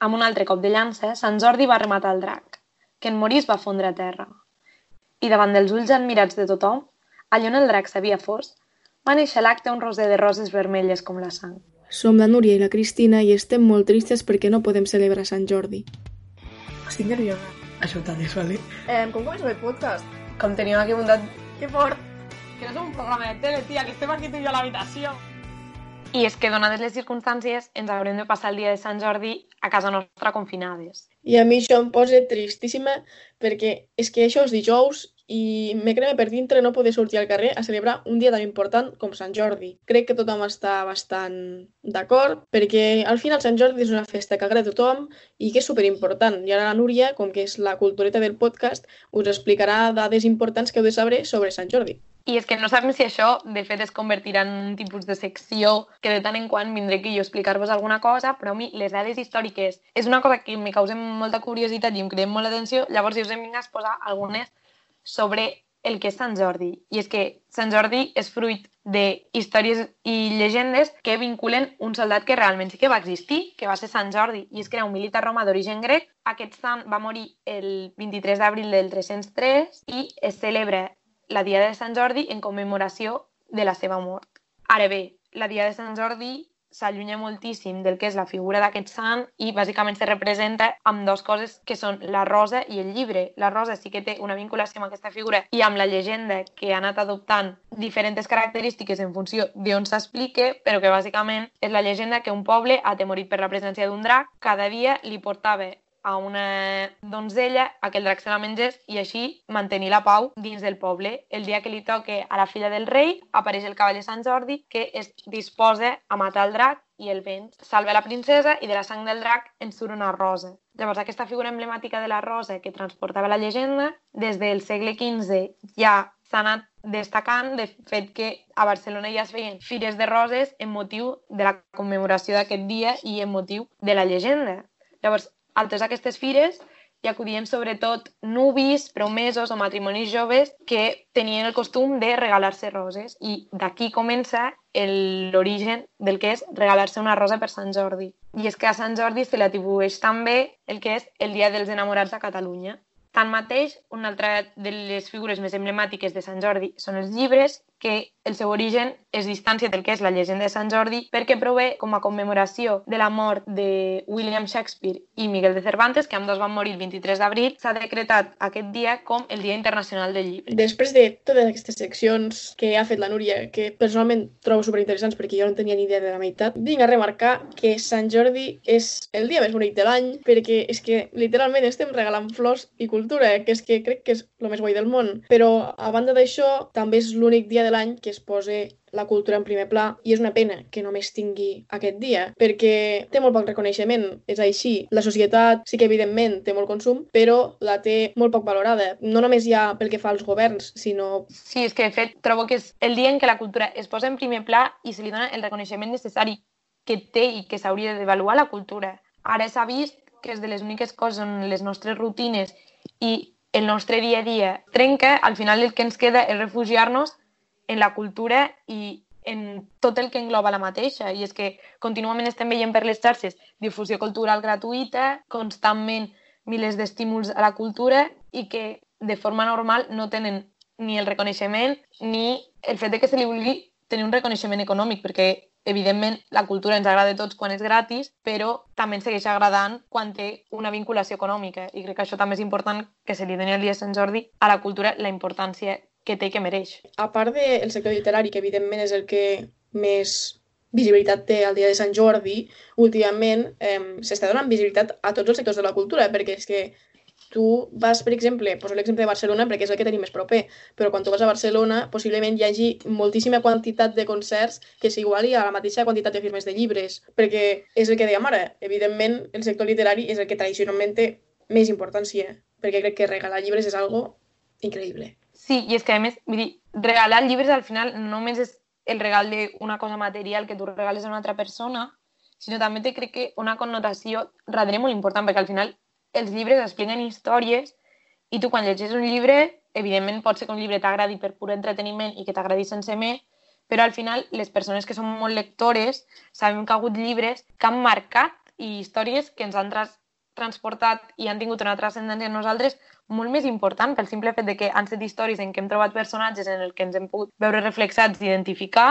amb un altre cop de llança, Sant Jordi va rematar el drac, que en morir va fondre a terra. I davant dels ulls admirats de tothom, allà on el drac s'havia fos, va néixer l'acte un roser de roses vermelles com la sang. Som la Núria i la Cristina i estem molt tristes perquè no podem celebrar Sant Jordi. Estic nerviosa. Això t'ha dit, vale? Eh, com comença el podcast? Com teníem aquí muntat... Que fort! Que no és un programa de tele, tia, que estem aquí tu i jo a l'habitació. I és que, donades les circumstàncies, ens haurem de passar el dia de Sant Jordi a casa nostra confinades. I a mi això em posa tristíssima perquè és que això és dijous i me crema per dintre no poder sortir al carrer a celebrar un dia tan important com Sant Jordi. Crec que tothom està bastant d'acord perquè al final Sant Jordi és una festa que agrada a tothom i que és superimportant. I ara la Núria, com que és la cultureta del podcast, us explicarà dades importants que heu de saber sobre Sant Jordi. I és que no sabem si això, de fet, es convertirà en un tipus de secció que de tant en quant vindré aquí jo a explicar-vos alguna cosa, però a mi les dades històriques és una cosa que me causa molta curiositat i em creen molt l'atenció, llavors jo us em vinc a exposar algunes sobre el que és Sant Jordi. I és que Sant Jordi és fruit de històries i llegendes que vinculen un soldat que realment sí que va existir, que va ser Sant Jordi, i és que era un militar romà d'origen grec. Aquest sant va morir el 23 d'abril del 303 i es celebra la Diada de Sant Jordi en commemoració de la seva mort. Ara bé, la Diada de Sant Jordi s'allunya moltíssim del que és la figura d'aquest sant i bàsicament se representa amb dues coses que són la rosa i el llibre. La rosa sí que té una vinculació amb aquesta figura i amb la llegenda que ha anat adoptant diferents característiques en funció d'on s'explique, però que bàsicament és la llegenda que un poble, atemorit per la presència d'un drac, cada dia li portava a una donzella a que el drac se la mengés i així mantenir la pau dins del poble. El dia que li toque a la filla del rei apareix el cavaller Sant Jordi que es disposa a matar el drac i el vent salva la princesa i de la sang del drac en surt una rosa. Llavors, aquesta figura emblemàtica de la rosa que transportava la llegenda, des del segle XV ja s'ha anat destacant de fet que a Barcelona ja es feien fires de roses en motiu de la commemoració d'aquest dia i en motiu de la llegenda. Llavors, a totes aquestes fires hi acudien sobretot nubis, promesos o matrimonis joves que tenien el costum de regalar-se roses i d'aquí comença l'origen del que és regalar-se una rosa per Sant Jordi. I és que a Sant Jordi se li atribueix també el que és el Dia dels Enamorats a Catalunya. Tanmateix, una altra de les figures més emblemàtiques de Sant Jordi són els llibres, que el seu origen es distància del que és la llegenda de Sant Jordi perquè prové com a commemoració de la mort de William Shakespeare i Miguel de Cervantes, que ambdós van morir el 23 d'abril, s'ha decretat aquest dia com el Dia Internacional del Llibre. Després de totes aquestes seccions que ha fet la Núria, que personalment trobo superinteressants perquè jo no tenia ni idea de la meitat, vinc a remarcar que Sant Jordi és el dia més bonic de l'any perquè és que literalment estem regalant flors i cultura, que és que crec que és el més guai del món. Però a banda d'això, també és l'únic dia de de l'any que es posa la cultura en primer pla i és una pena que només tingui aquest dia perquè té molt poc reconeixement, és així. La societat sí que evidentment té molt consum, però la té molt poc valorada, no només ja pel que fa als governs, sinó... Sí, és que de fet trobo que és el dia en què la cultura es posa en primer pla i se li dona el reconeixement necessari que té i que s'hauria d'avaluar la cultura. Ara s'ha vist que és de les úniques coses on les nostres rutines i el nostre dia a dia trenca, al final el que ens queda és refugiar-nos en la cultura i en tot el que engloba la mateixa. I és que contínuament estem veient per les xarxes difusió cultural gratuïta, constantment milers d'estímuls a la cultura i que de forma normal no tenen ni el reconeixement ni el fet de que se li vulgui tenir un reconeixement econòmic, perquè evidentment la cultura ens agrada a tots quan és gratis, però també ens segueix agradant quan té una vinculació econòmica. I crec que això també és important que se li doni el dia de Sant Jordi a la cultura la importància que té i que mereix. A part del sector literari, que evidentment és el que més visibilitat té el dia de Sant Jordi, últimament eh, s'està donant visibilitat a tots els sectors de la cultura, perquè és que tu vas, per exemple, poso l'exemple de Barcelona perquè és el que tenim més proper, però quan tu vas a Barcelona possiblement hi hagi moltíssima quantitat de concerts que s'iguali a la mateixa quantitat de firmes de llibres, perquè és el que dèiem ara, evidentment el sector literari és el que tradicionalment té més importància, perquè crec que regalar llibres és algo increïble. Sí, i és que a més, dir, regalar llibres al final no només és el regal d'una cosa material que tu regales a una altra persona, sinó també té, crec que, una connotació darrere molt important, perquè al final els llibres expliquen històries i tu quan llegeixes un llibre, evidentment pot ser que un llibre t'agradi per pur entreteniment i que t'agradi sense més, però al final les persones que són molt lectores sabem que ha hagut llibres que han marcat i històries que ens han tras transportat i han tingut una transcendència en nosaltres molt més important pel simple fet de que han set històries en què hem trobat personatges en el que ens hem pogut veure reflexats i identificar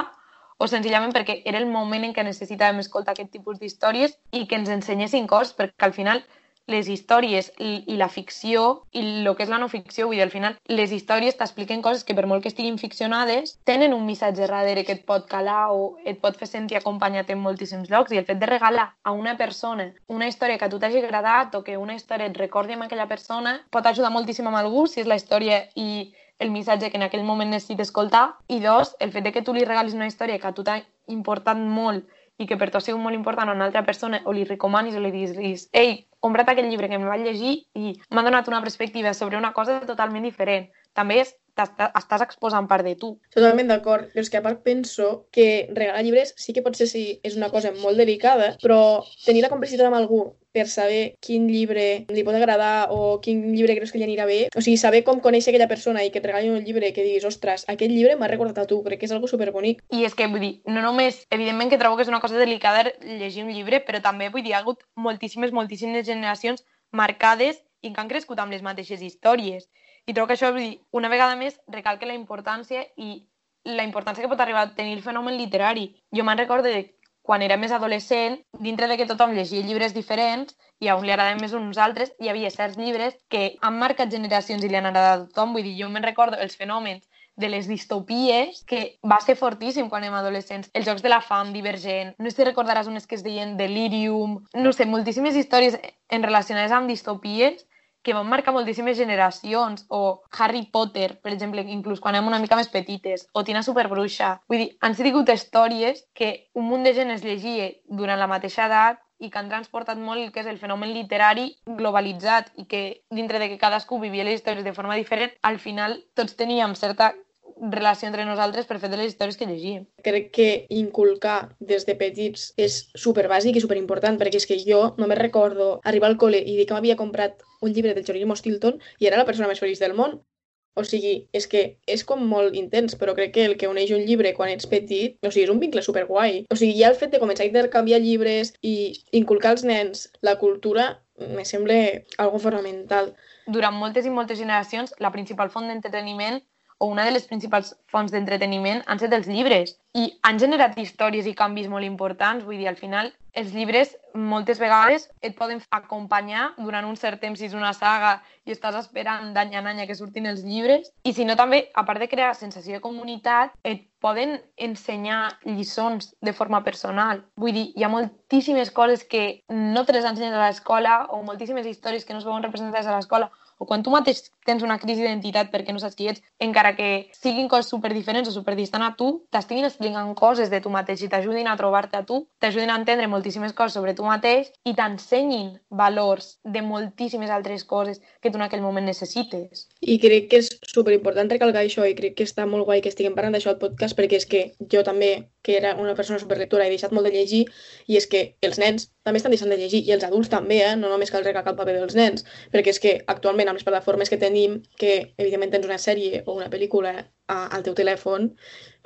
o senzillament perquè era el moment en què necessitàvem escoltar aquest tipus d'històries i que ens ensenyessin coses, perquè al final les històries i, la ficció i el que és la no ficció, vull dir, al final les històries t'expliquen coses que per molt que estiguin ficcionades tenen un missatge darrere que et pot calar o et pot fer sentir acompanyat en moltíssims llocs. I el fet de regalar a una persona una història que a tu t'hagi agradat o que una història et recordi amb aquella persona pot ajudar moltíssim amb algú si és la història i el missatge que en aquell moment necessites escoltar. I dos, el fet de que tu li regalis una història que a tu t'ha importat molt i que per tu ha sigut molt important a una altra persona o li recomanis o li diguis ei, compra't aquest llibre que em vaig llegir i m'ha donat una perspectiva sobre una cosa totalment diferent. També és estàs exposant part de tu. Totalment d'acord, però és que a part penso que regalar llibres sí que potser sí és una cosa molt delicada, però tenir la complicitat amb algú per saber quin llibre li pot agradar o quin llibre creus que li anirà bé. O sigui, saber com conèixer aquella persona i que et regali un llibre que diguis, ostres, aquest llibre m'ha recordat a tu, crec que és algo superbonic. I és que, vull dir, no només, evidentment que trobo que és una cosa delicada llegir un llibre, però també, vull dir, hi ha hagut moltíssimes, moltíssimes generacions marcades i que han crescut amb les mateixes històries. I trobo que això, vull dir, una vegada més, recalca la importància i la importància que pot arribar a tenir el fenomen literari. Jo me'n recordo de quan era més adolescent, dintre de que tothom llegia llibres diferents i a un li agradaven més uns altres, hi havia certs llibres que han marcat generacions i li han agradat a tothom. Vull dir, jo me'n recordo els fenòmens de les distopies, que va ser fortíssim quan érem adolescents. Els Jocs de la Fam, Divergent, no sé si recordaràs unes que es deien Delirium, no sé, moltíssimes històries en relacionades amb distopies que van marcar moltíssimes generacions, o Harry Potter, per exemple, inclús quan érem una mica més petites, o Tina Superbruixa. Vull dir, han sigut històries que un munt de gent es llegia durant la mateixa edat i que han transportat molt el que és el fenomen literari globalitzat i que dintre de que cadascú vivia les històries de forma diferent, al final tots teníem certa relació entre nosaltres per fet de les històries que llegíem. Crec que inculcar des de petits és super bàsic i super important perquè és que jo només recordo arribar al col·le i dir que m'havia comprat un llibre del Jerónimo Stilton i era la persona més feliç del món. O sigui, és que és com molt intens, però crec que el que uneix un llibre quan ets petit, o sigui, és un vincle superguai. O sigui, ja el fet de començar a intercanviar llibres i inculcar als nens la cultura me sembla algo fonamental. Durant moltes i moltes generacions, la principal font d'entreteniment o una de les principals fonts d'entreteniment han estat els llibres i han generat històries i canvis molt importants. Vull dir, al final, els llibres moltes vegades et poden acompanyar durant un cert temps si és una saga i estàs esperant d'any en any que surtin els llibres. I si no, també, a part de crear sensació de comunitat, et poden ensenyar lliçons de forma personal. Vull dir, hi ha moltíssimes coses que no te les ensenyen a l'escola o moltíssimes històries que no es veuen representades a l'escola o quan tu mateix tens una crisi d'identitat perquè no saps qui ets, encara que siguin coses super diferents o super distant a tu, t'estiguin explicant coses de tu mateix i t'ajudin a trobar-te a tu, t'ajudin a entendre moltíssimes coses sobre tu mateix i t'ensenyin valors de moltíssimes altres coses que tu en aquell moment necessites. I crec que és super important recalcar això i crec que està molt guai que estiguem parlant d'això al podcast perquè és que jo també, que era una persona superlectora, he deixat molt de llegir i és que els nens també estan deixant de llegir i els adults també, eh? no només cal recalcar el paper dels nens, perquè és que actualment amb les plataformes que tenim, que evidentment tens una sèrie o una pel·lícula a, al teu telèfon,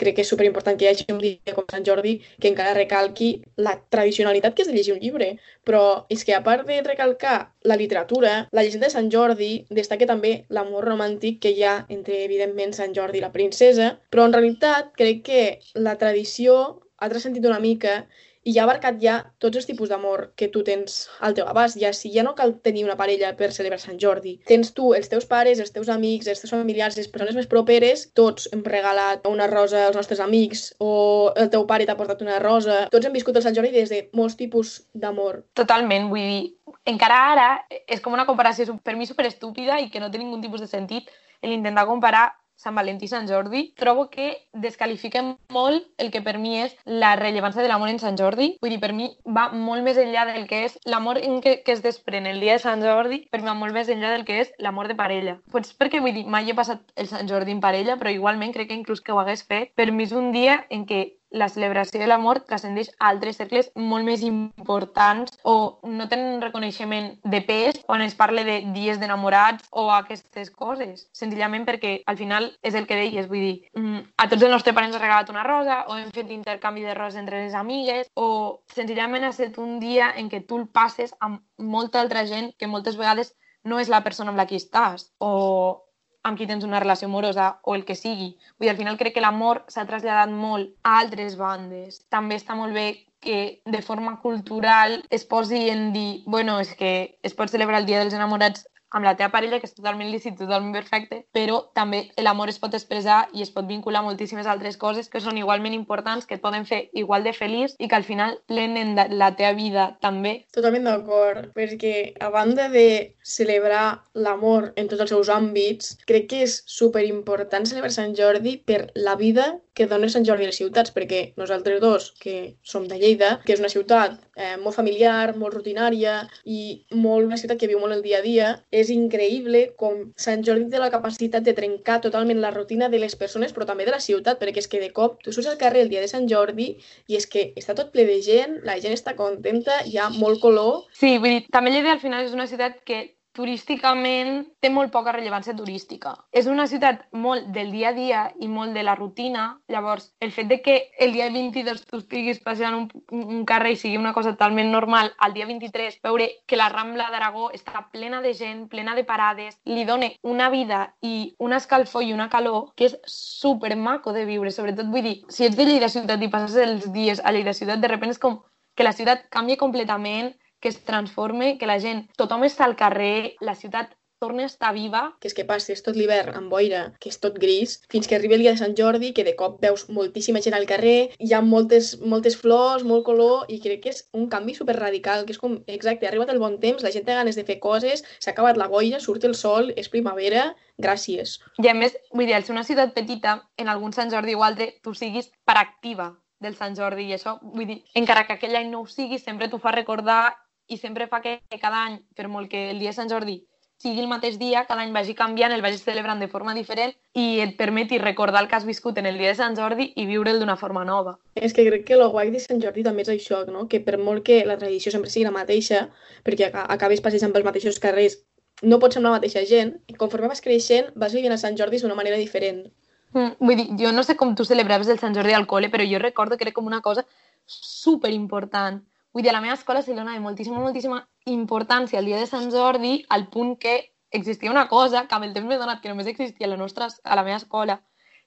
crec que és superimportant que hi hagi un dia com Sant Jordi que encara recalqui la tradicionalitat que és de llegir un llibre. Però és que a part de recalcar la literatura, la llegenda de Sant Jordi destaca també l'amor romàntic que hi ha entre, evidentment, Sant Jordi i la princesa, però en realitat crec que la tradició ha transcendit una mica i ja ha abarcat ja tots els tipus d'amor que tu tens al teu abast. Ja, si ja no cal tenir una parella per celebrar Sant Jordi, tens tu, els teus pares, els teus amics, els teus familiars, les persones més properes, tots hem regalat una rosa als nostres amics o el teu pare t'ha portat una rosa. Tots hem viscut el Sant Jordi des de molts tipus d'amor. Totalment, vull dir, encara ara és com una comparació per mi super estúpida i que no té ningun tipus de sentit l'intentar comparar Sant Valentí Sant Jordi, trobo que descalifiquen molt el que per mi és la rellevància de l'amor en Sant Jordi. Vull dir, per mi va molt més enllà del que és l'amor que, que es desprèn el dia de Sant Jordi, per mi va molt més enllà del que és l'amor de parella. Pues perquè, vull dir, mai he passat el Sant Jordi en parella, però igualment crec que inclús que ho hagués fet, per mi és un dia en què la celebració de l'amor transcendeix a altres cercles molt més importants o no tenen un reconeixement de pes quan es parla de dies d'enamorats o aquestes coses. Senzillament perquè al final és el que deies, vull dir, mm, a tots els nostres parents ha regalat una rosa o hem fet intercanvi de roses entre les amigues o senzillament ha estat un dia en què tu el passes amb molta altra gent que moltes vegades no és la persona amb la que estàs o amb qui tens una relació amorosa o el que sigui. Vull dir, al final crec que l'amor s'ha traslladat molt a altres bandes. També està molt bé que de forma cultural es posi en dir, bueno, és que es pot celebrar el Dia dels Enamorats amb la teva parella, que és totalment lícit, totalment perfecte, però també l'amor es pot expressar i es pot vincular a moltíssimes altres coses que són igualment importants, que et poden fer igual de feliç i que al final plenen la teva vida també. Totalment d'acord, perquè a banda de celebrar l'amor en tots els seus àmbits, crec que és super important celebrar Sant Jordi per la vida que dona Sant Jordi a les ciutats, perquè nosaltres dos, que som de Lleida, que és una ciutat eh, molt familiar, molt rutinària i molt una ciutat que viu molt el dia a dia, és increïble com Sant Jordi té la capacitat de trencar totalment la rutina de les persones, però també de la ciutat, perquè és que de cop tu surts al carrer el dia de Sant Jordi i és que està tot ple de gent, la gent està contenta, hi ha molt color. Sí, vull dir, també Lleida al final és una ciutat que turísticament té molt poca rellevància turística. És una ciutat molt del dia a dia i molt de la rutina. Llavors, el fet de que el dia 22 tu estiguis passant un, un carrer i sigui una cosa totalment normal, al dia 23 veure que la Rambla d'Aragó està plena de gent, plena de parades, li dona una vida i una escalfor i una calor que és super maco de viure. Sobretot, vull dir, si ets de Lleida ciutat i passes els dies a Lleida ciutat, de repente és com que la ciutat canvia completament, que es transforme, que la gent, tothom està al carrer, la ciutat torna a estar viva. Que és que passes tot l'hivern amb boira, que és tot gris, fins que arriba el dia de Sant Jordi, que de cop veus moltíssima gent al carrer, hi ha moltes, moltes flors, molt color, i crec que és un canvi super radical, que és com, exacte, ha arribat el bon temps, la gent té ganes de fer coses, s'ha acabat la boira, surt el sol, és primavera, gràcies. I a més, vull dir, al ser una ciutat petita, en algun Sant Jordi o altre, tu siguis per activa del Sant Jordi i això, vull dir, encara que aquell any no ho sigui, sempre t'ho fa recordar i sempre fa que cada any, per molt que el dia de Sant Jordi sigui el mateix dia, cada any vagi canviant, el vagis celebrant de forma diferent i et permeti recordar el que has viscut en el dia de Sant Jordi i viure'l d'una forma nova. És que crec que el guai de Sant Jordi també és això, no? que per molt que la tradició sempre sigui la mateixa, perquè acabes passejant pels mateixos carrers, no pots ser la mateixa gent, i conforme vas creixent vas vivint a Sant Jordi d'una manera diferent. Mm, vull dir, jo no sé com tu celebraves el Sant Jordi al col·le, però jo recordo que era com una cosa super important Vull dir, a la meva escola se li donava moltíssima, moltíssima importància al dia de Sant Jordi, al punt que existia una cosa que amb el temps m'he donat que només existia a la, nostra, a la meva escola,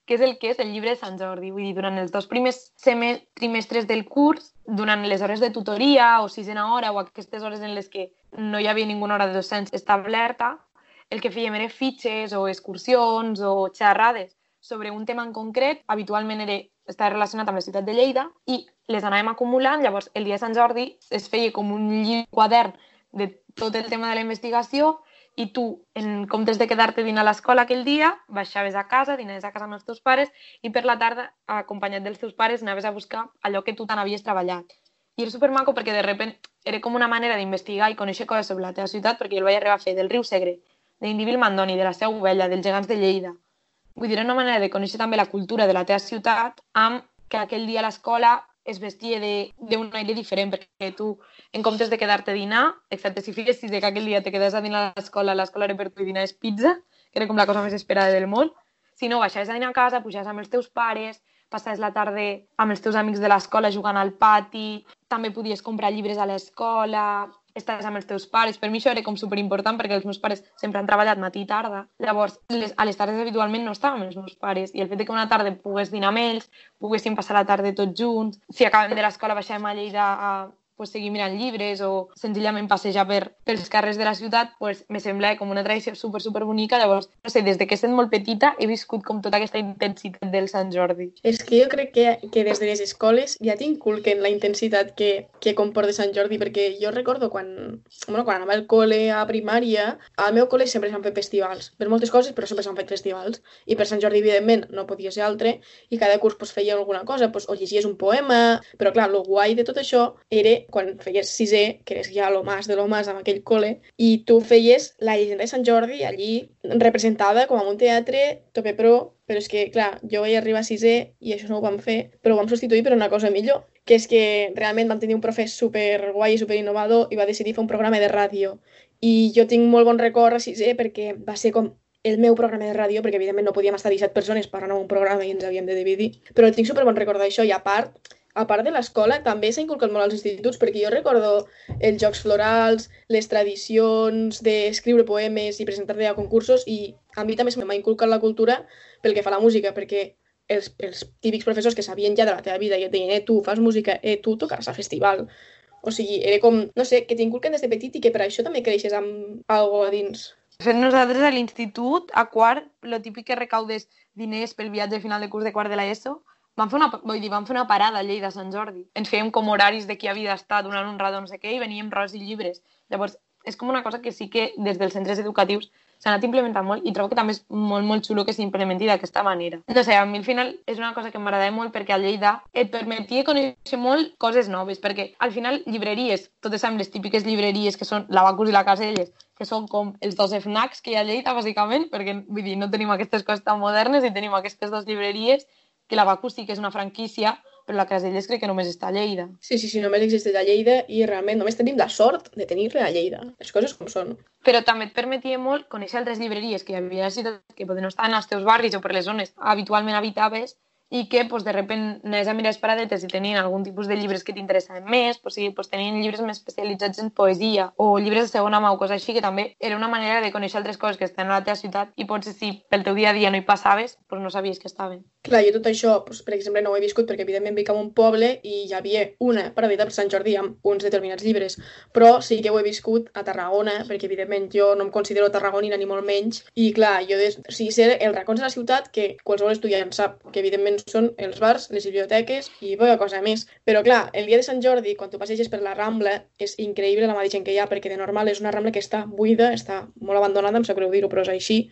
que és el que és el llibre de Sant Jordi. Vull dir, durant els dos primers trimestres del curs, durant les hores de tutoria o sisena hora o aquestes hores en les que no hi havia ninguna hora de docents establerta, el que fèiem era fitxes o excursions o xerrades sobre un tema en concret, habitualment era, estava relacionat amb la ciutat de Lleida, i les anàvem acumulant, llavors el dia de Sant Jordi es feia com un llibre quadern de tot el tema de la investigació i tu, en comptes de quedar-te dint a l'escola aquell dia, baixaves a casa, dinaves a casa amb els teus pares i per la tarda, acompanyat dels teus pares, anaves a buscar allò que tu tant havies treballat. I era supermaco perquè de repent era com una manera d'investigar i conèixer coses sobre la teva ciutat perquè jo el vaig arribar a fer del riu Segre, d'Indivil Mandoni, de la Seu Vella, dels gegants de Lleida. Vull dir, era una manera de conèixer també la cultura de la teva ciutat amb que aquell dia a l'escola es vestia d'un aire diferent, perquè tu, en comptes de quedar-te a dinar, excepte si figuessis que aquell dia te quedes a dinar a l'escola, l'escola era per tu i dinar és pizza, que era com la cosa més esperada del món, si no, baixaves a dinar a casa, pujaves amb els teus pares, passaves la tarda amb els teus amics de l'escola jugant al pati, també podies comprar llibres a l'escola, estàs amb els teus pares. Per mi això era com superimportant perquè els meus pares sempre han treballat matí i tarda. Llavors, les, a les tardes habitualment no estàvem els meus pares i el fet de que una tarda pogués dinar amb ells, poguéssim passar la tarda tots junts, si acabem de l'escola baixàvem a Lleida a, pues, seguir mirant llibres o senzillament passejar per, pels carrers de la ciutat, pues, me sembla com una tradició super, super bonica. Llavors, no sé, des de que he estat molt petita he viscut com tota aquesta intensitat del Sant Jordi. És que jo crec que, que des de les escoles ja t'inculquen la intensitat que, que comporta Sant Jordi, perquè jo recordo quan, bueno, quan anava al col·le a primària, al meu col·le sempre s'han fet festivals, per moltes coses, però sempre s'han fet festivals. I per Sant Jordi, evidentment, no podia ser altre, i cada curs pues, feia alguna cosa, pues, o llegies un poema, però clar, el guai de tot això era quan feies sisè, que eres ja lo más de lo más amb aquell col·le, i tu feies la llegenda de Sant Jordi allí representada com a un teatre tope pro però és que, clar, jo vaig arribar a sisè i això no ho vam fer, però ho vam substituir per una cosa millor, que és que realment vam tenir un profe super guai i super innovador i va decidir fer un programa de ràdio. I jo tinc molt bon record a sisè perquè va ser com el meu programa de ràdio, perquè evidentment no podíem estar 17 persones parlant en un programa i ens havíem de dividir, però tinc super bon record d'això i a part, a part de l'escola, també s'ha inculcat molt als instituts, perquè jo recordo els jocs florals, les tradicions d'escriure poemes i presentar-te a concursos, i a mi també m'ha inculcat la cultura pel que fa a la música, perquè els, els típics professors que sabien ja de la teva vida i et deien, eh, tu fas música, eh, tu tocaràs al festival. O sigui, era com, no sé, que t'inculquen des de petit i que per això també creixes amb algo a dins. Nosaltres a l'institut, a quart, lo típic que recaudes diners pel viatge final de curs de quart de l'ESO, vam fer una, vull dir, vam fer una parada a Lleida Sant Jordi. Ens fèiem com horaris de qui havia estat donant un rato no sé què i veníem ros i llibres. Llavors, és com una cosa que sí que des dels centres educatius s'ha anat implementant molt i trobo que també és molt, molt xulo que s'implementi d'aquesta manera. No sé, a mi al final és una cosa que m'agradava molt perquè a Lleida et permetia conèixer molt coses noves, perquè al final llibreries, totes sabem les típiques llibreries que són la Bacus i la Caselles, que són com els dos FNACs que hi ha a Lleida, bàsicament, perquè vull dir, no tenim aquestes coses tan modernes i tenim aquestes dues llibreries, que la Bacus sí que és una franquícia, però la Caselles crec que només està a Lleida. Sí, sí, sí, només existeix a Lleida i realment només tenim la sort de tenir-la a Lleida. Les coses com són. Però també et permetia molt conèixer altres llibreries que hi havia a la ciutat, que poden estar en els teus barris o per les zones habitualment habitaves, i que pues, de repent anaves a mirar les paradetes i tenien algun tipus de llibres que t'interessaven més, pues, sí, pues, tenien llibres més especialitzats en poesia o llibres de segona mà o coses així, que també era una manera de conèixer altres coses que estan a la teva ciutat i potser si pel teu dia a dia no hi passaves, pues, no sabies que estaven. Clar, jo tot això, doncs, per exemple, no ho he viscut perquè evidentment vic en un poble i hi havia una paradeta per Sant Jordi amb uns determinats llibres, però sí que ho he viscut a Tarragona perquè evidentment jo no em considero tarragonina ni molt menys i clar, jo des... o sigui, ser els racons de la ciutat que qualsevol estudiant sap que evidentment són els bars, les biblioteques i poca cosa més. Però clar, el dia de Sant Jordi, quan tu passeges per la Rambla, és increïble la mateixa gent que hi ha, perquè de normal és una Rambla que està buida, està molt abandonada, em sap greu dir-ho, però és així.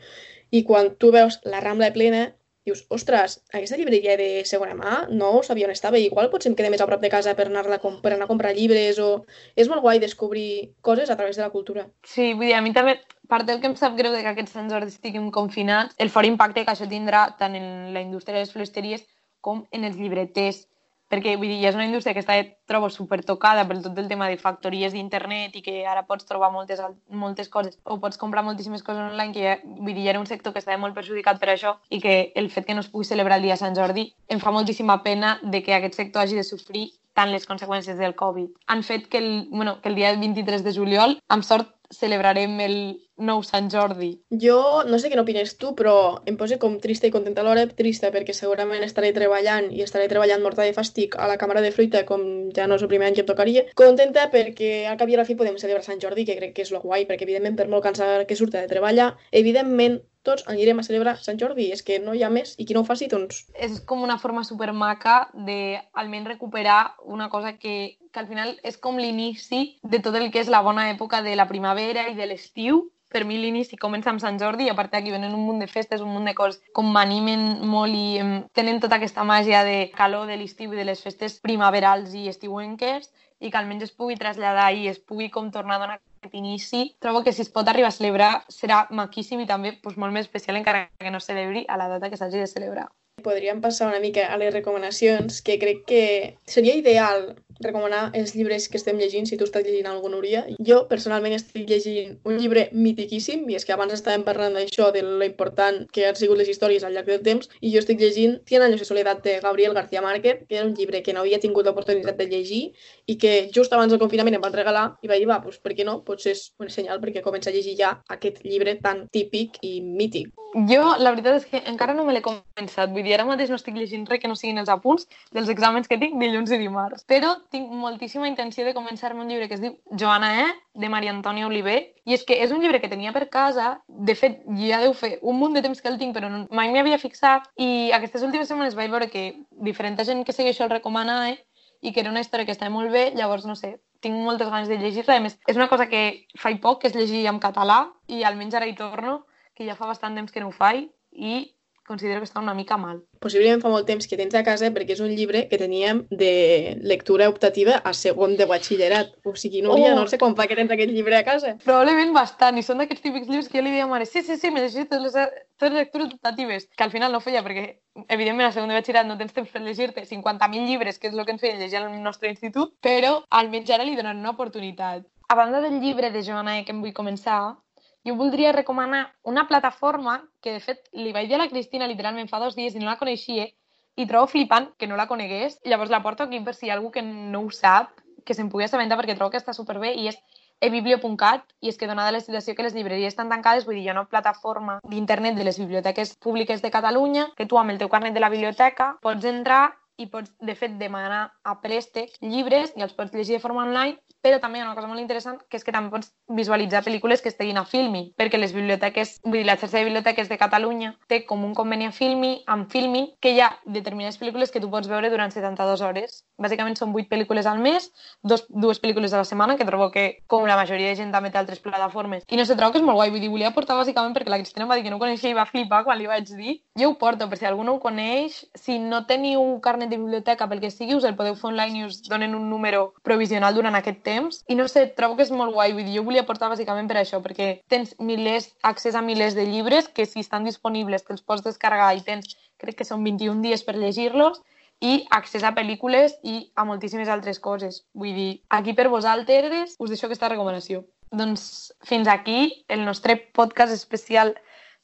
I quan tu veus la Rambla plena, dius, ostres, aquesta llibreria de segona mà no sabia on estava, igual potser em quedé més a prop de casa per anar, a, per anar a comprar llibres o... És molt guai descobrir coses a través de la cultura. Sí, vull dir, a mi també part del que em sap greu de que aquests Jordi estiguin confinats, el fort impacte que això tindrà tant en la indústria de les floristeries com en els llibreters, perquè vull dir, és una indústria que està, trobo, super tocada per tot el tema de factories d'internet i que ara pots trobar moltes, moltes coses o pots comprar moltíssimes coses online, que ja, vull dir, era un sector que estava molt perjudicat per això i que el fet que no es pugui celebrar el dia Sant Jordi em fa moltíssima pena de que aquest sector hagi de sofrir tant les conseqüències del Covid. Han fet que el, bueno, que el dia 23 de juliol, amb sort, celebrarem el nou Sant Jordi. Jo no sé què n'opines tu, però em posa com trista i contenta alhora. Trista perquè segurament estaré treballant i estaré treballant morta de fàstic a la càmera de fruita com ja no és el primer any que em tocaria. Contenta perquè al cap i a la fi podem celebrar Sant Jordi, que crec que és lo guai, perquè evidentment per molt cansada que surta de treballar, evidentment tots anirem a celebrar Sant Jordi, és que no hi ha més, i qui no ho faci, doncs... És com una forma supermaca de almenys recuperar una cosa que, que al final és com l'inici de tot el que és la bona època de la primavera i de l'estiu, per mi l'inici comença amb Sant Jordi i a partir d'aquí venen un munt de festes, un munt de coses com m'animen molt i em, tenen tota aquesta màgia de calor de l'estiu i de les festes primaverals i estiuenques i que almenys es pugui traslladar i es pugui com tornar a donar aquest inici. Trobo que si es pot arribar a celebrar serà maquíssim i també doncs, molt més especial encara que no celebri a la data que s'hagi de celebrar. Podríem passar una mica a les recomanacions, que crec que seria ideal recomanar els llibres que estem llegint, si tu estàs llegint algun, Núria. Jo, personalment, estic llegint un llibre mitiquíssim, i és que abans estàvem parlant d'això, de lo important que han sigut les històries al llarg del temps, i jo estic llegint Cien anys de soledat de Gabriel García Márquez, que era un llibre que no havia tingut l'oportunitat de llegir i que just abans del confinament em van regalar i vaig dir, va, doncs per què no? Potser és un senyal perquè comença a llegir ja aquest llibre tan típic i mític. Jo, la veritat és que encara no me l'he començat. Vull dir, ara mateix no estic llegint res que no siguin els apunts dels exàmens que tinc dilluns i dimarts. Però tinc moltíssima intenció de començar-me un llibre que es diu Joana E, de Maria Antònia Oliver, i és que és un llibre que tenia per casa, de fet, ja deu fer un munt de temps que el tinc, però mai m'hi havia fixat, i aquestes últimes setmanes vaig veure que diferent gent que segueixo el recomana eh, i que era una història que estava molt bé, llavors, no sé, tinc moltes ganes de llegir-la. A més, és una cosa que faig poc, que és llegir en català, i almenys ara hi torno, que ja fa bastant temps que no ho faig, i considero que està una mica mal. Possiblement fa molt temps que tens a casa perquè és un llibre que teníem de lectura optativa a segon de batxillerat. O sigui, Núria, Oh. no sé com fa que tens aquest llibre a casa. Probablement bastant, i són d'aquests típics llibres que jo li deia a mare, sí, sí, sí, me llegit totes les, totes les lectures optatives, que al final no feia perquè, evidentment, a segon de batxillerat no tens temps per llegir-te 50.000 llibres, que és el que ens feien llegir al nostre institut, però almenys ara li donaran una oportunitat. A banda del llibre de Joana que em vull començar, jo voldria recomanar una plataforma que, de fet, li vaig dir a la Cristina literalment fa dos dies i no la coneixia i trobo flipant que no la conegués. Llavors la porto aquí per si hi ha algú que no ho sap, que se'n pugui assabentar perquè trobo que està superbé i és ebiblio.cat i és que donada la situació que les llibreries estan tancades, vull dir, hi ha una plataforma d'internet de les biblioteques públiques de Catalunya que tu amb el teu carnet de la biblioteca pots entrar i pots, de fet, demanar a préstec llibres i els pots llegir de forma online, però també hi ha una cosa molt interessant, que és que també pots visualitzar pel·lícules que estiguin a Filmi, perquè les biblioteques, vull dir, la xarxa de biblioteques de Catalunya té com un conveni a Filmi, amb Filmi, que hi ha determinades pel·lícules que tu pots veure durant 72 hores. Bàsicament són 8 pel·lícules al mes, dos, dues pel·lícules a la setmana, que trobo que, com la majoria de gent també té altres plataformes. I no sé, trobo que és molt guai, vull dir, volia portar bàsicament perquè la Cristina em va dir que no ho coneixia i va flipar quan li vaig dir. Jo ho porto, per si algú no ho coneix, si no teniu carnet de biblioteca pel que sigui, us el podeu fer online i us donen un número provisional durant aquest temps. I no sé, trobo que és molt guai, vull dir, jo volia portar bàsicament per això, perquè tens milers, accés a milers de llibres que si estan disponibles te'ls pots descarregar i tens, crec que són 21 dies per llegir-los, i accés a pel·lícules i a moltíssimes altres coses. Vull dir, aquí per vosaltres us deixo aquesta recomanació. Doncs fins aquí el nostre podcast especial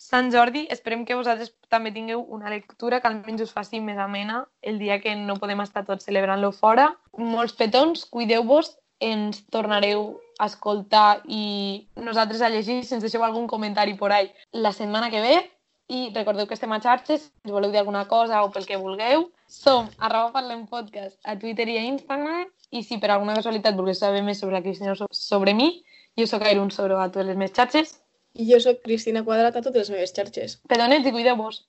Sant Jordi. Esperem que vosaltres també tingueu una lectura que almenys us faci més amena el dia que no podem estar tots celebrant-lo fora. Molts petons, cuideu-vos, ens tornareu a escoltar i nosaltres a llegir si ens deixeu algun comentari por ahí la setmana que ve i recordeu que estem a xarxes, si ens voleu dir alguna cosa o pel que vulgueu. Som arroba parlem podcast a Twitter i a Instagram i si per alguna casualitat volgueu saber més sobre la Cristina o so- sobre mi, jo sóc Airun sobre a totes les meves xarxes. I jo sóc Cristina Quadrat a totes les meves xarxes. Pedonets i cuideu-vos.